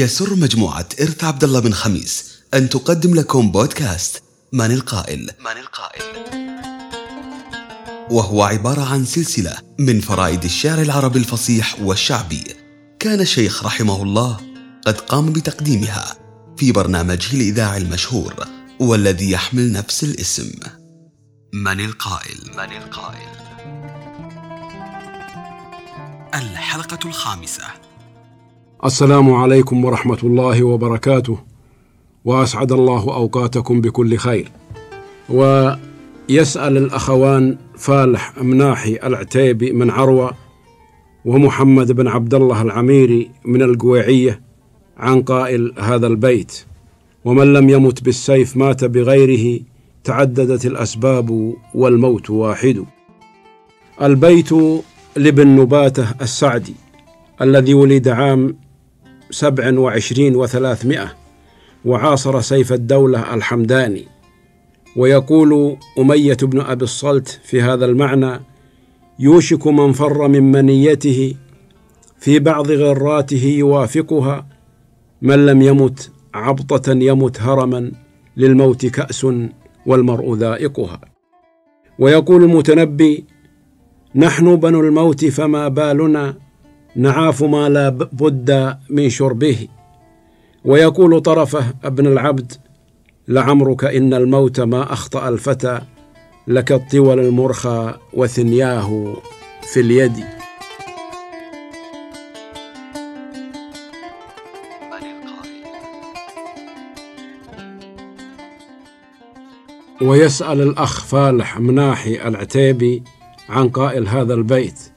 يسر مجموعة إرث عبد الله بن خميس أن تقدم لكم بودكاست من القائل. من القائل. وهو عبارة عن سلسلة من فرائد الشعر العربي الفصيح والشعبي. كان الشيخ رحمه الله قد قام بتقديمها في برنامجه الإذاعي المشهور والذي يحمل نفس الاسم. من القائل. من القائل. الحلقة الخامسة. السلام عليكم ورحمة الله وبركاته. وأسعد الله أوقاتكم بكل خير. ويسأل الأخوان فالح مناحي العتيبي من عروة ومحمد بن عبد الله العميري من القويعية عن قائل هذا البيت. ومن لم يمت بالسيف مات بغيره تعددت الأسباب والموت واحد. البيت لابن نباتة السعدي الذي ولد عام سبع وعشرين وثلاثمائة وعاصر سيف الدولة الحمداني. ويقول أمية بن أبي الصلت في هذا المعنى يوشك من فر من منيته في بعض غراته يوافقها من لم يمت عبطة يمت هرما للموت كأس والمرء ذائقها. ويقول المتنبي نحن بنو الموت فما بالنا نعاف ما لا بد من شربه. ويقول طرفه ابن العبد لعمرك إن الموت ما أخطأ الفتى لك الطول المرخى وثنياه في اليد. ويسأل الأخ فالح مناحي العتيبي عن قائل هذا البيت.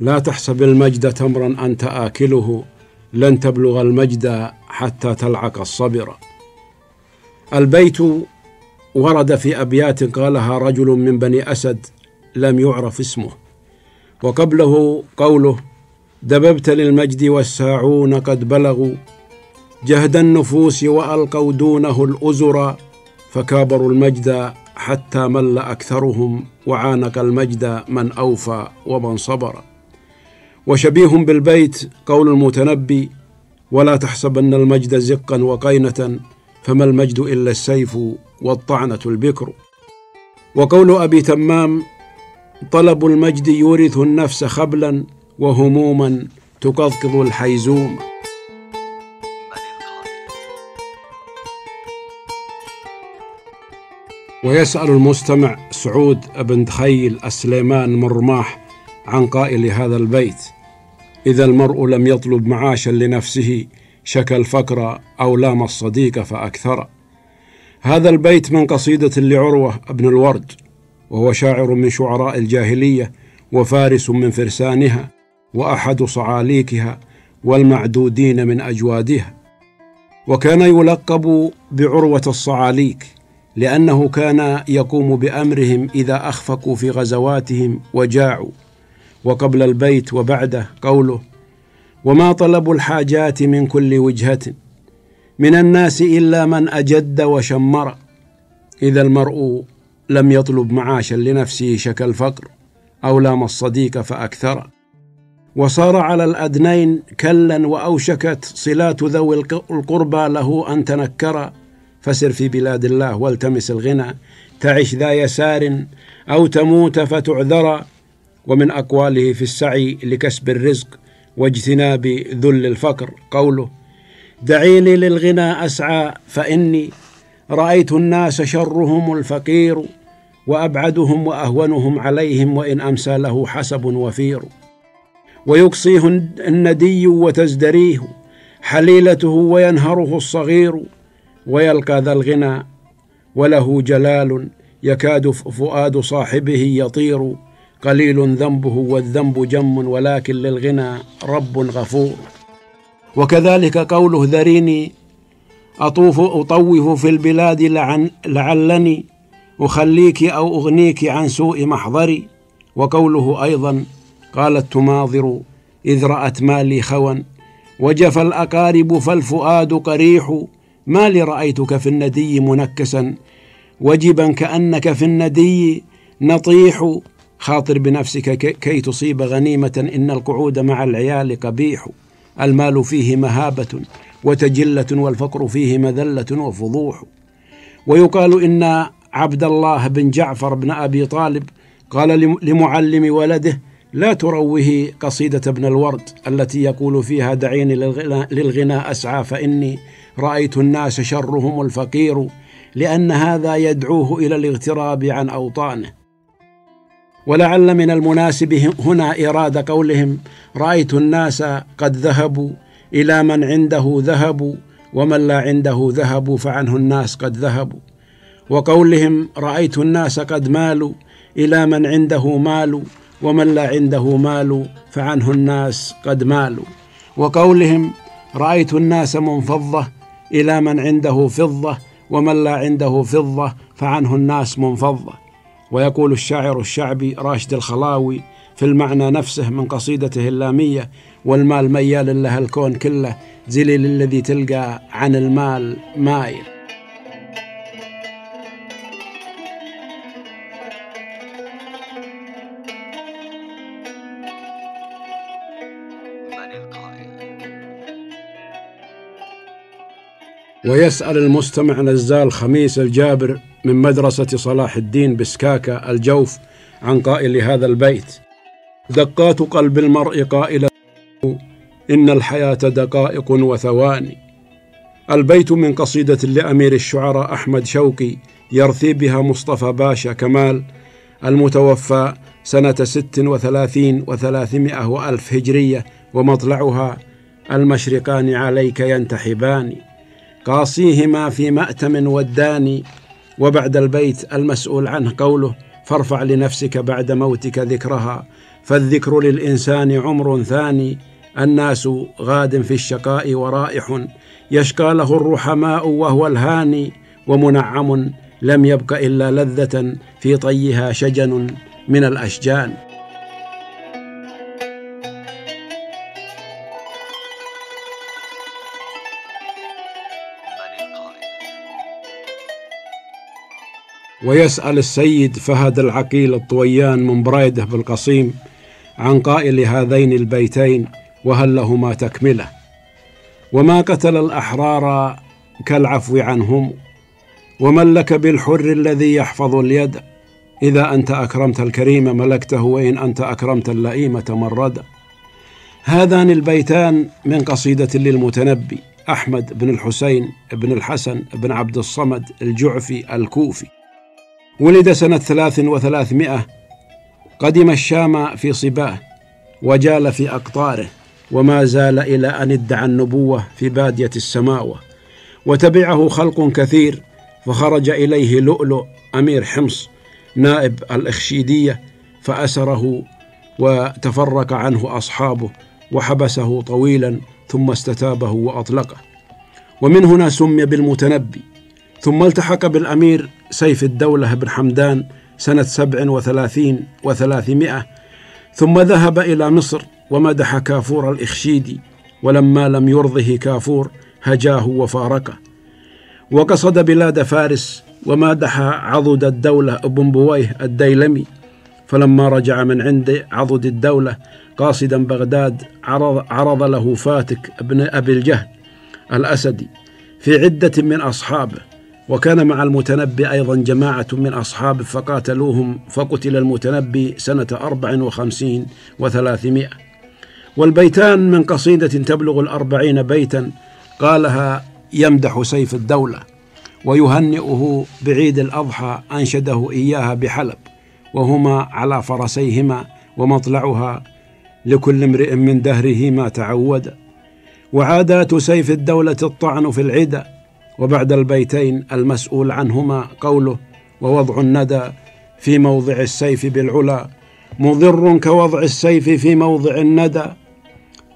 لا تحسب المجد تمرا أنت آكله لن تبلغ المجد حتى تلعق الصبر. البيت ورد في أبيات قالها رجل من بني أسد لم يعرف اسمه. وقبله قوله دببت للمجد والساعون قد بلغوا جهد النفوس وألقوا دونه الأزر فكابروا المجد حتى مل أكثرهم وعانق المجد من أوفى ومن صبر. وشبيه بالبيت قول المتنبي ولا تحسبن المجد زقا وقينة فما المجد إلا السيف والطعنة البكر. وقول أبي تمام طلب المجد يورث النفس خبلا وهموما تقضقض الحيزوم. ويسأل المستمع سعود بن دخيل السليمان من رماح عن قائل هذا البيت. إذا المرء لم يطلب معاشا لنفسه شكى الفقر أو لام الصديق فأكثر. هذا البيت من قصيدة لعروة بن الورد وهو شاعر من شعراء الجاهلية وفارس من فرسانها وأحد صعاليكها والمعدودين من أجوادها. وكان يلقب بعروة الصعاليك لأنه كان يقوم بأمرهم إذا أخفقوا في غزواتهم وجاعوا. وقبل البيت وبعده قوله وما طلب الحاجات من كل وجهة من الناس إلا من أجد وشمر. إذا المرء لم يطلب معاشا لنفسه شك الفقر أو لام الصديق فأكثر. وصار على الأدنين كلا وأوشكت صلات ذوي القربى له أن تنكر. فسر في بلاد الله والتمس الغنى. تعش ذا يسار أو تموت فتعذر. ومن أقواله في السعي لكسب الرزق واجتناب ذل الفقر. قوله دعيني للغنى أسعى فإني رأيت الناس شرهم الفقير وأبعدهم وأهونهم عليهم وإن أمسى له حسب وفير. ويقصيه الندي وتزدريه حليلته وينهره الصغير ويلقى ذا الغنى وله جلال يكاد فؤاد صاحبه يطير. قليل ذنبه والذنب جم ولكن للغنى رب غفور. وكذلك قوله ذريني أطوف أطوف في البلاد لعن لعلني أخليك أو أغنيك عن سوء محضري. وقوله أيضا قالت تماضر إذ رأت مالي خوا. وجف الأقارب فالفؤاد قريح ما لي رأيتك في الندي منكسا. وجبا كأنك في الندي نطيح خاطر بنفسك كي تصيب غنيمة إن القعود مع العيال قبيح المال فيه مهابة وتجلة والفقر فيه مذلة وفضوح. ويقال إن عبد الله بن جعفر بن أبي طالب قال لمعلم ولده لا تروه قصيدة ابن الورد التي يقول فيها دعيني للغناء أسعى فإني رأيت الناس شرهم الفقير لأن هذا يدعوه إلى الاغتراب عن أوطانه. ولعل من المناسب هنا إرادة قولهم رأيت الناس قد ذهبوا إلى من عنده ذهبوا ومن لا عنده ذهبوا فعنه الناس قد ذهبوا. وقولهم رأيت الناس قد مالوا إلى من عنده مال ومن لا عنده مال فعنه الناس قد مالوا. وقولهم رأيت الناس منفضة إلى من عنده فضة ومن لا عنده فضة فعنه الناس منفضة. ويقول الشاعر الشعبي راشد الخلاوي في المعنى نفسه من قصيدته اللامية والمال ميال له الكون كله زليل الذي تلقى عن المال مايل. ويسأل المستمع نزال خميس الجابر من مدرسة صلاح الدين بسكاكة الجوف عن قائل هذا البيت. دقات قلب المرء قائلة إن الحياة دقائق وثواني. البيت من قصيدة لأمير الشعراء أحمد شوقي يرثي بها مصطفى باشا كمال المتوفى سنة ست وثلاثين وثلاثمائة وألف هجرية ومطلعها المشرقان عليك ينتحبان. قاصيهما في مأتم وداني وبعد البيت المسؤول عنه قوله فارفع لنفسك بعد موتك ذكرها فالذكر للإنسان عمر ثاني الناس غاد في الشقاء ورائح يشقى له الرحماء وهو الهاني ومنعم لم يبق إلا لذة في طيها شجن من الأشجان. ويسأل السيد فهد العقيل الطويان من بريدة بالقصيم عن قائل هذين البيتين وهل لهما تكملة. وما قتل الأحرار كالعفو عنهم ومن لك بالحر الذي يحفظ اليد؟ إذا أنت أكرمت الكريم ملكته وإن أنت أكرمت اللئيم تمرد. هذان البيتان من قصيدة للمتنبي أحمد بن الحسين بن الحسن بن عبد الصمد الجعفي الكوفي. ولد سنة ثلاث وثلاثمائة قدم الشام في صباه وجال في أقطاره وما زال إلى أن ادعى النبوة في بادية السماوة وتبعه خلق كثير فخرج إليه لؤلؤ أمير حمص نائب الإخشيدية فأسره وتفرق عنه أصحابه وحبسه طويلا ثم استتابه وأطلقه. ومن هنا سمي بالمتنبي ثم التحق بالأمير سيف الدولة بن حمدان سنة سبع وثلاثين وثلاثمائة ثم ذهب إلى مصر ومدح كافور الإخشيدي ولما لم يرضه كافور هجاه وفارقه. وقصد بلاد فارس ومادح عضد الدولة ابن بويه الديلمي. فلما رجع من عند عضد الدولة قاصدا بغداد عرض, عرض له فاتك ابن أبي الجهل الأسدي في عدة من أصحابه. وكان مع المتنبي أيضا جماعة من أصحابه فقاتلوهم فقتل المتنبي سنة أربع وخمسين وثلاثمائة. والبيتان من قصيدة تبلغ الأربعين بيتا قالها يمدح سيف الدولة ويهنئه بعيد الأضحى أنشده إياها بحلب وهما على فرسيهما ومطلعها لكل امرئ من دهره ما تعود. وعادات سيف الدولة الطعن في العدى وبعد البيتين المسؤول عنهما قوله ووضع الندى في موضع السيف بالعلا مضر كوضع السيف في موضع الندى.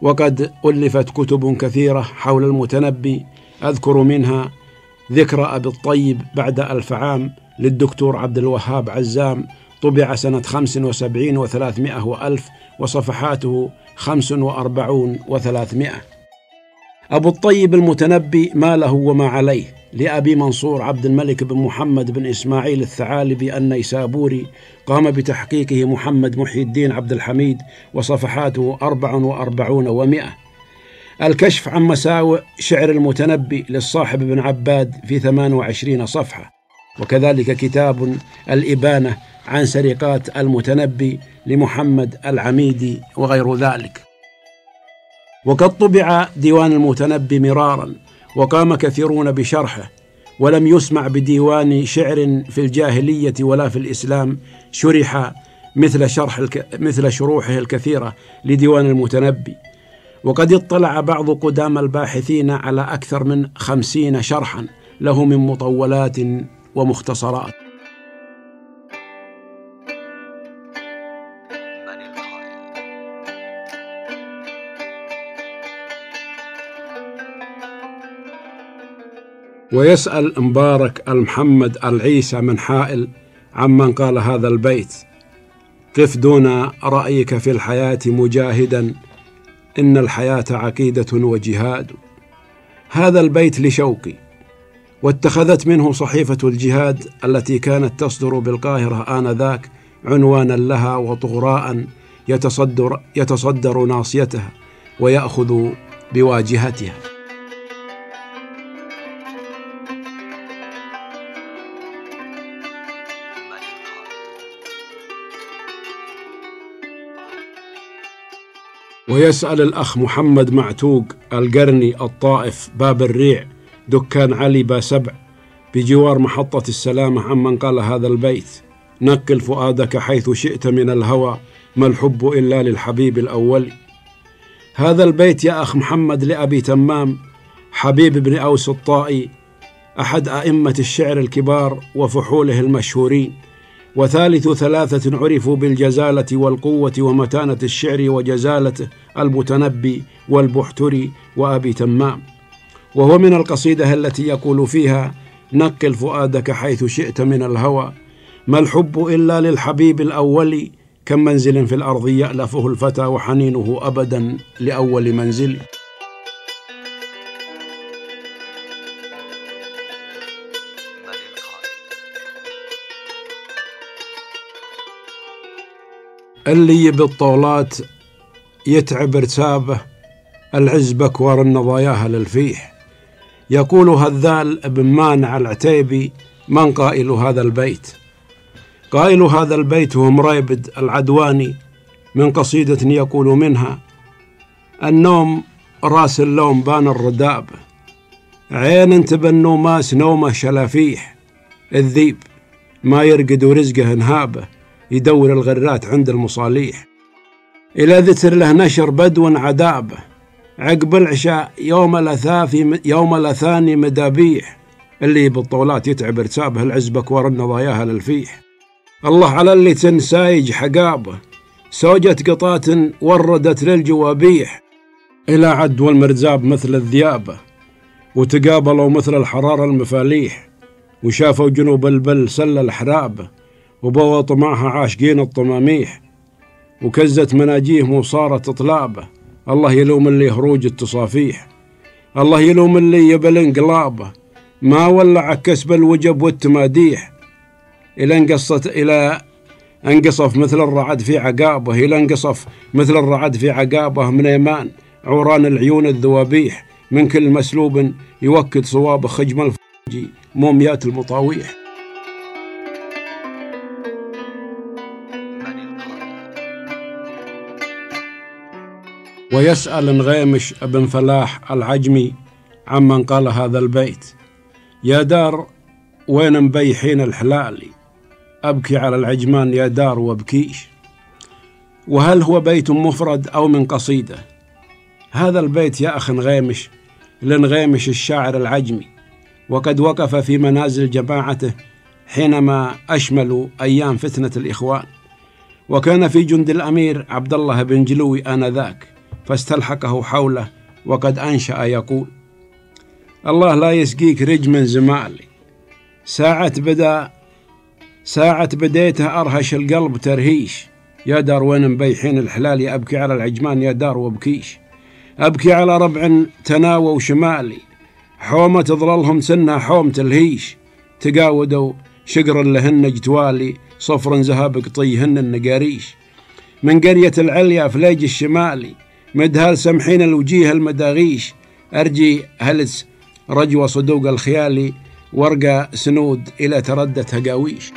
وقد ألفت كتب كثيرة حول المتنبي أذكر منها ذكرى أبي الطيب بعد ألف عام للدكتور عبد الوهاب عزام طبع سنة خمس وسبعين وثلاثمائة وألف وصفحاته خمس وأربعون وثلاثمائة. أبو الطيب المتنبي ما له وما عليه لأبي منصور عبد الملك بن محمد بن إسماعيل الثعالبي النيسابوري قام بتحقيقه محمد محي الدين عبد الحميد وصفحاته أربع وأربعون ومائة. الكشف عن مساوئ شعر المتنبي للصاحب بن عباد في 28 صفحة. وكذلك كتاب الإبانة عن سرقات المتنبي لمحمد العميدي وغير ذلك. وقد طبع ديوان المتنبي مرارا وقام كثيرون بشرحه ولم يسمع بديوان شعر في الجاهلية ولا في الإسلام شرح مثل شرح الك... مثل شروحه الكثيرة لديوان المتنبي. وقد اطلع بعض قدام الباحثين على أكثر من خمسين شرحا له من مطولات ومختصرات. ويسأل مبارك المحمد العيسى من حائل عمن قال هذا البيت. قف دون رأيك في الحياة مجاهدا إن الحياة عقيدة وجهاد. هذا البيت لشوقي واتخذت منه صحيفة الجهاد التي كانت تصدر بالقاهرة آنذاك عنوانا لها وطغراء يتصدر يتصدر ناصيتها ويأخذ بواجهتها. ويسأل الأخ محمد معتوق القرني الطائف باب الريع دكان علي با سبع بجوار محطة السلامة عمن قال هذا البيت نقل فؤادك حيث شئت من الهوى ما الحب إلا للحبيب الأول. هذا البيت يا أخ محمد لأبي تمام حبيب بن أوس الطائي أحد أئمة الشعر الكبار وفحوله المشهورين. وثالث ثلاثة عرفوا بالجزالة والقوة ومتانة الشعر وجزالته المتنبي والبحتري وأبي تمام. وهو من القصيدة التي يقول فيها نقل فؤادك حيث شئت من الهوى ما الحب إلا للحبيب الأول كم منزل في الأرض يألفه الفتى وحنينه أبدا لأول منزل. اللي بالطولات يتعب ارتابه العز بكور النضاياها للفيح يقول هذال بن مانع العتيبي من قائل هذا البيت؟ قائل هذا البيت هو مريبد العدواني من قصيدة يقول منها النوم راس اللوم بان الرداب عين تبنو ماس نومه شلافيح. الذيب ما يرقد ورزقه انهابه. يدور الغرات عند المصاليح. إلى ذتر له نشر بدو عذابه عقب العشاء يوم الأثاثي يوم الأثاني مدابيح. اللي بالطولات يتعب ارتابه العزبك ورن ضاياها للفيح. الله على اللي تنسايج حقابه سوجة قطات وردت للجوابيح. إلى عد والمرزاب مثل الذيابة وتقابلوا مثل الحرارة المفاليح. وشافوا جنوب البل سل الحرابة وبوط معها عاشقين الطمأميح وكزت مناجيهم وصارت طلابه الله يلوم اللي هروج التصافيح. الله يلوم اللي يبل انقلابه. ما ولع كسب الوجب والتماديح. إلى انقصت إلى انقصف مثل الرعد في عقابه. إلى انقصف مثل الرعد في عقابه من إيمان عوران العيون الذوابيح. من كل مسلوب يوكد صواب خجم الفرجي موميات المطاويح. ويسأل نغيمش بن فلاح العجمي عمن قال هذا البيت يا دار وين مبيحين الحلالي أبكي على العجمان يا دار وابكيش. وهل هو بيت مفرد أو من قصيدة؟ هذا البيت يا أخ نغيمش لنغيمش الشاعر العجمي وقد وقف في منازل جماعته حينما أشملوا أيام فتنة الإخوان وكان في جند الأمير عبد الله بن جلوي آنذاك. فاستلحقه حوله وقد أنشأ يقول الله لا يسقيك رج من زمالي ساعة بدا ساعة بديته أرهش القلب ترهيش. يا دار وين مبيحين الحلال؟ أبكي على العجمان يا دار وابكيش. أبكي على ربع تناوى وشمالي حومة تظللهم سنة حوم تلهيش. تقاودوا شقر لهن جتوالي صفر ذهب قطيهن النقاريش. من قرية العليا فليج الشمالي مدهال سمحين الوجيه المداغيش. أرجي هلس رجوة صدوق الخيالي ورقة سنود إلى تردت هقاويش.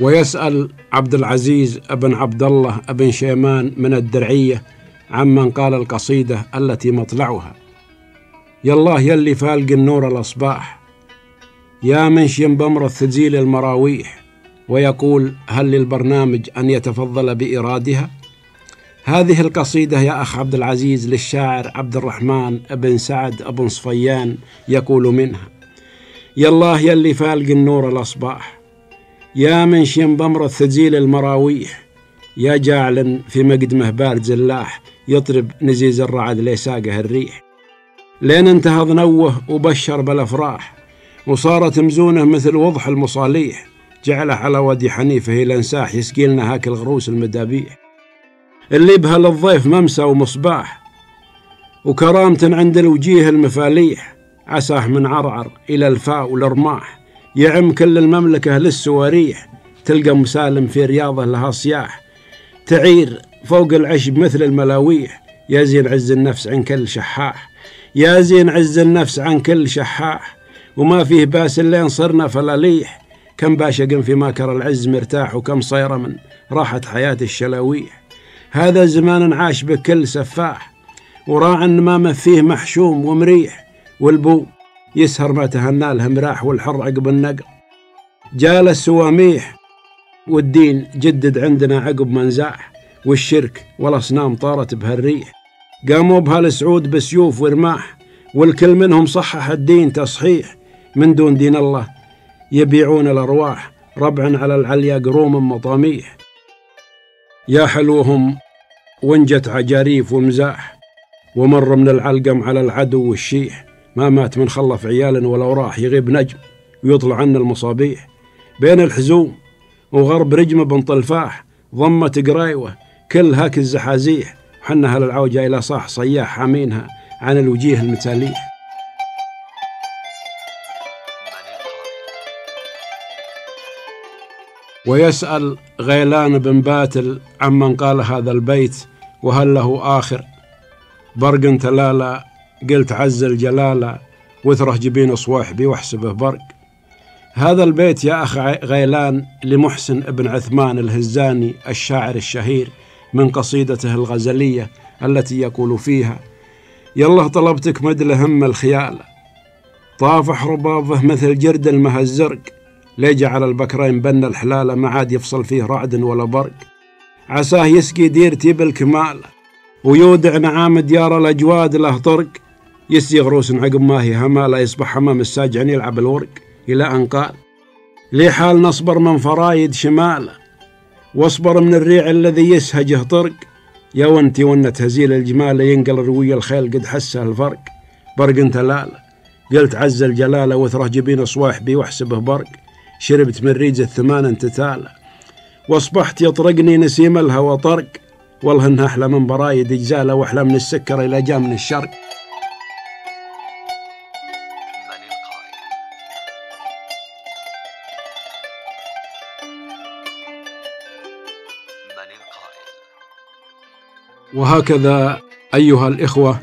ويسأل عبد العزيز أبن عبد الله أبن شيمان من الدرعية عمن قال القصيدة التي مطلعها. يا الله يلي فالق النور الأصباح. يا منشن بمر الثجيل المراويح ويقول هل للبرنامج أن يتفضل بإرادها؟ هذه القصيدة يا أخ عبد العزيز للشاعر عبد الرحمن بن سعد بن صفيان يقول منها يا الله يلي فالق النور الأصباح. يا منشن بمر الثجيل المراويح يا جاعل في مقدمه بارد زلاح يطرب نزيز الرعد ليساقه الريح. لين انتهى ضنوه وبشر بالأفراح وصارت مزونه مثل وضح المصاليح جعله على ودي حنيفة إلى انساح يسقي لنا هاك الغروس المدابيح. اللي بها للضيف ممسى ومصباح وكرامة عند الوجيه المفاليح عساه من عرعر إلى الفاء والرماح يعم كل المملكة للسواريح تلقى مسالم في رياضه لها صياح تعير فوق العشب مثل الملاويح يا زين عز النفس عن كل شحاح. يا زين عز النفس عن كل شحاح وما فيه باس اللين صرنا فلاليح. كم باشق في ماكر العز مرتاح وكم صير من راحت حياة الشلاويح. هذا زمان عاش بكل سفاح وراع ما فيه محشوم ومريح. والبو يسهر ما تهنى له مراح والحر عقب النقر. جال السواميح والدين جدد عندنا عقب منزاح. والشرك والأصنام طارت بهالريح. قاموا بهالسعود بسيوف ورماح والكل منهم صحح الدين تصحيح من دون دين الله. يبيعون الأرواح ربعا على العليا قروم مطاميح. يا حلوهم ونجت عجاريف ومزاح ومر من العلقم على العدو والشيح. ما مات من خلف عيال ولو راح يغيب نجم ويطلع عنا المصابيح. بين الحزوم وغرب رجمه بن طلفاح ضمت قرايوه كل هاك الزحازيح. وحنا هالعوجة إلى صاح صياح حامينها عن الوجيه المتاليح ويسأل غيلان بن باتل عمن قال هذا البيت وهل له آخر؟ برق تلالا قلت عز الجلالة وثره جبين صواحبي واحسبه برق. هذا البيت يا أخ غيلان لمحسن بن عثمان الهزاني الشاعر الشهير. من قصيدته الغزلية التي يقول فيها يالله طلبتك مدل هم الخيال طافح ربابه مثل جرد المهزرق ليجعل البكرين بن الحلالة ما عاد يفصل فيه رعد ولا برق؟ عساه يسقي ديرتي بالكمال ويودع نعام ديار الأجواد له طرق يسي غروس عقب ما هي همالة يصبح حمام الساجعن يلعب الورق إلى أن قال لي حال نصبر من فرايد شماله واصبر من الريع الذي يسهجه طرق. يا ونتي ونة هزيل الجمال ينقل روي الخيل قد حسه الفرق. برق انت لاله قلت عز الجلاله وثره جبين صواحبي واحسبه برق. شربت من ريج الثمان انت تاله واصبحت يطرقني نسيم الهوى طرق. والله انها أحلى من برايد اجزاله وأحلى من السكر إلى جاء من الشرق. وهكذا أيها الإخوة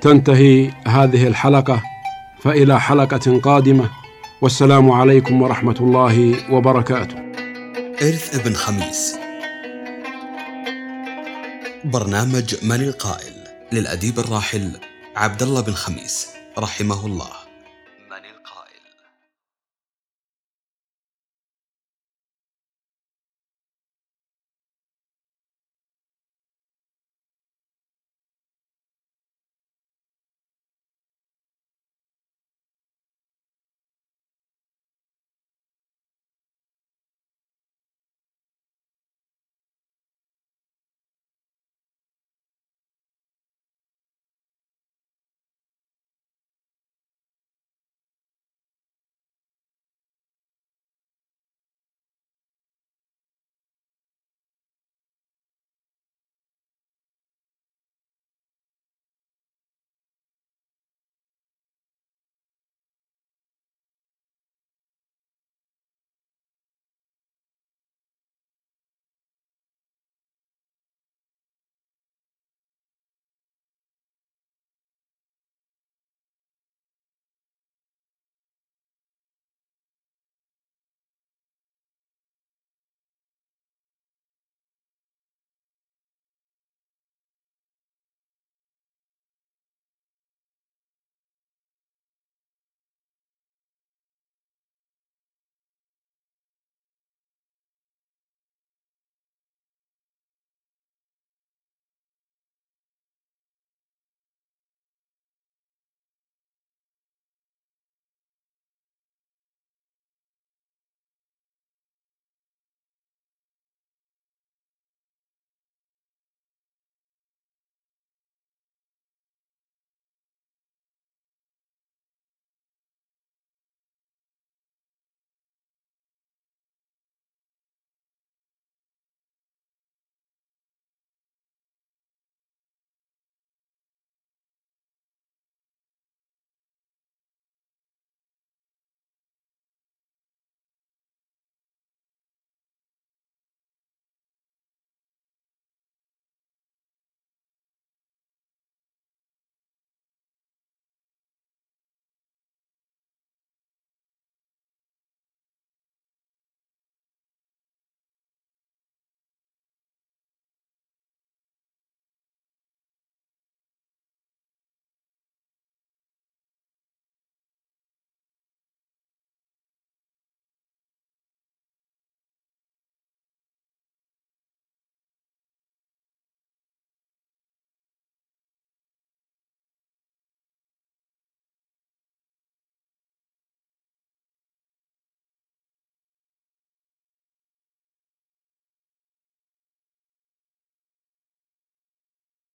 تنتهي هذه الحلقة فإلى حلقة قادمة والسلام عليكم ورحمة الله وبركاته. إرث ابن خميس. برنامج من القائل للأديب الراحل عبد الله بن خميس رحمه الله.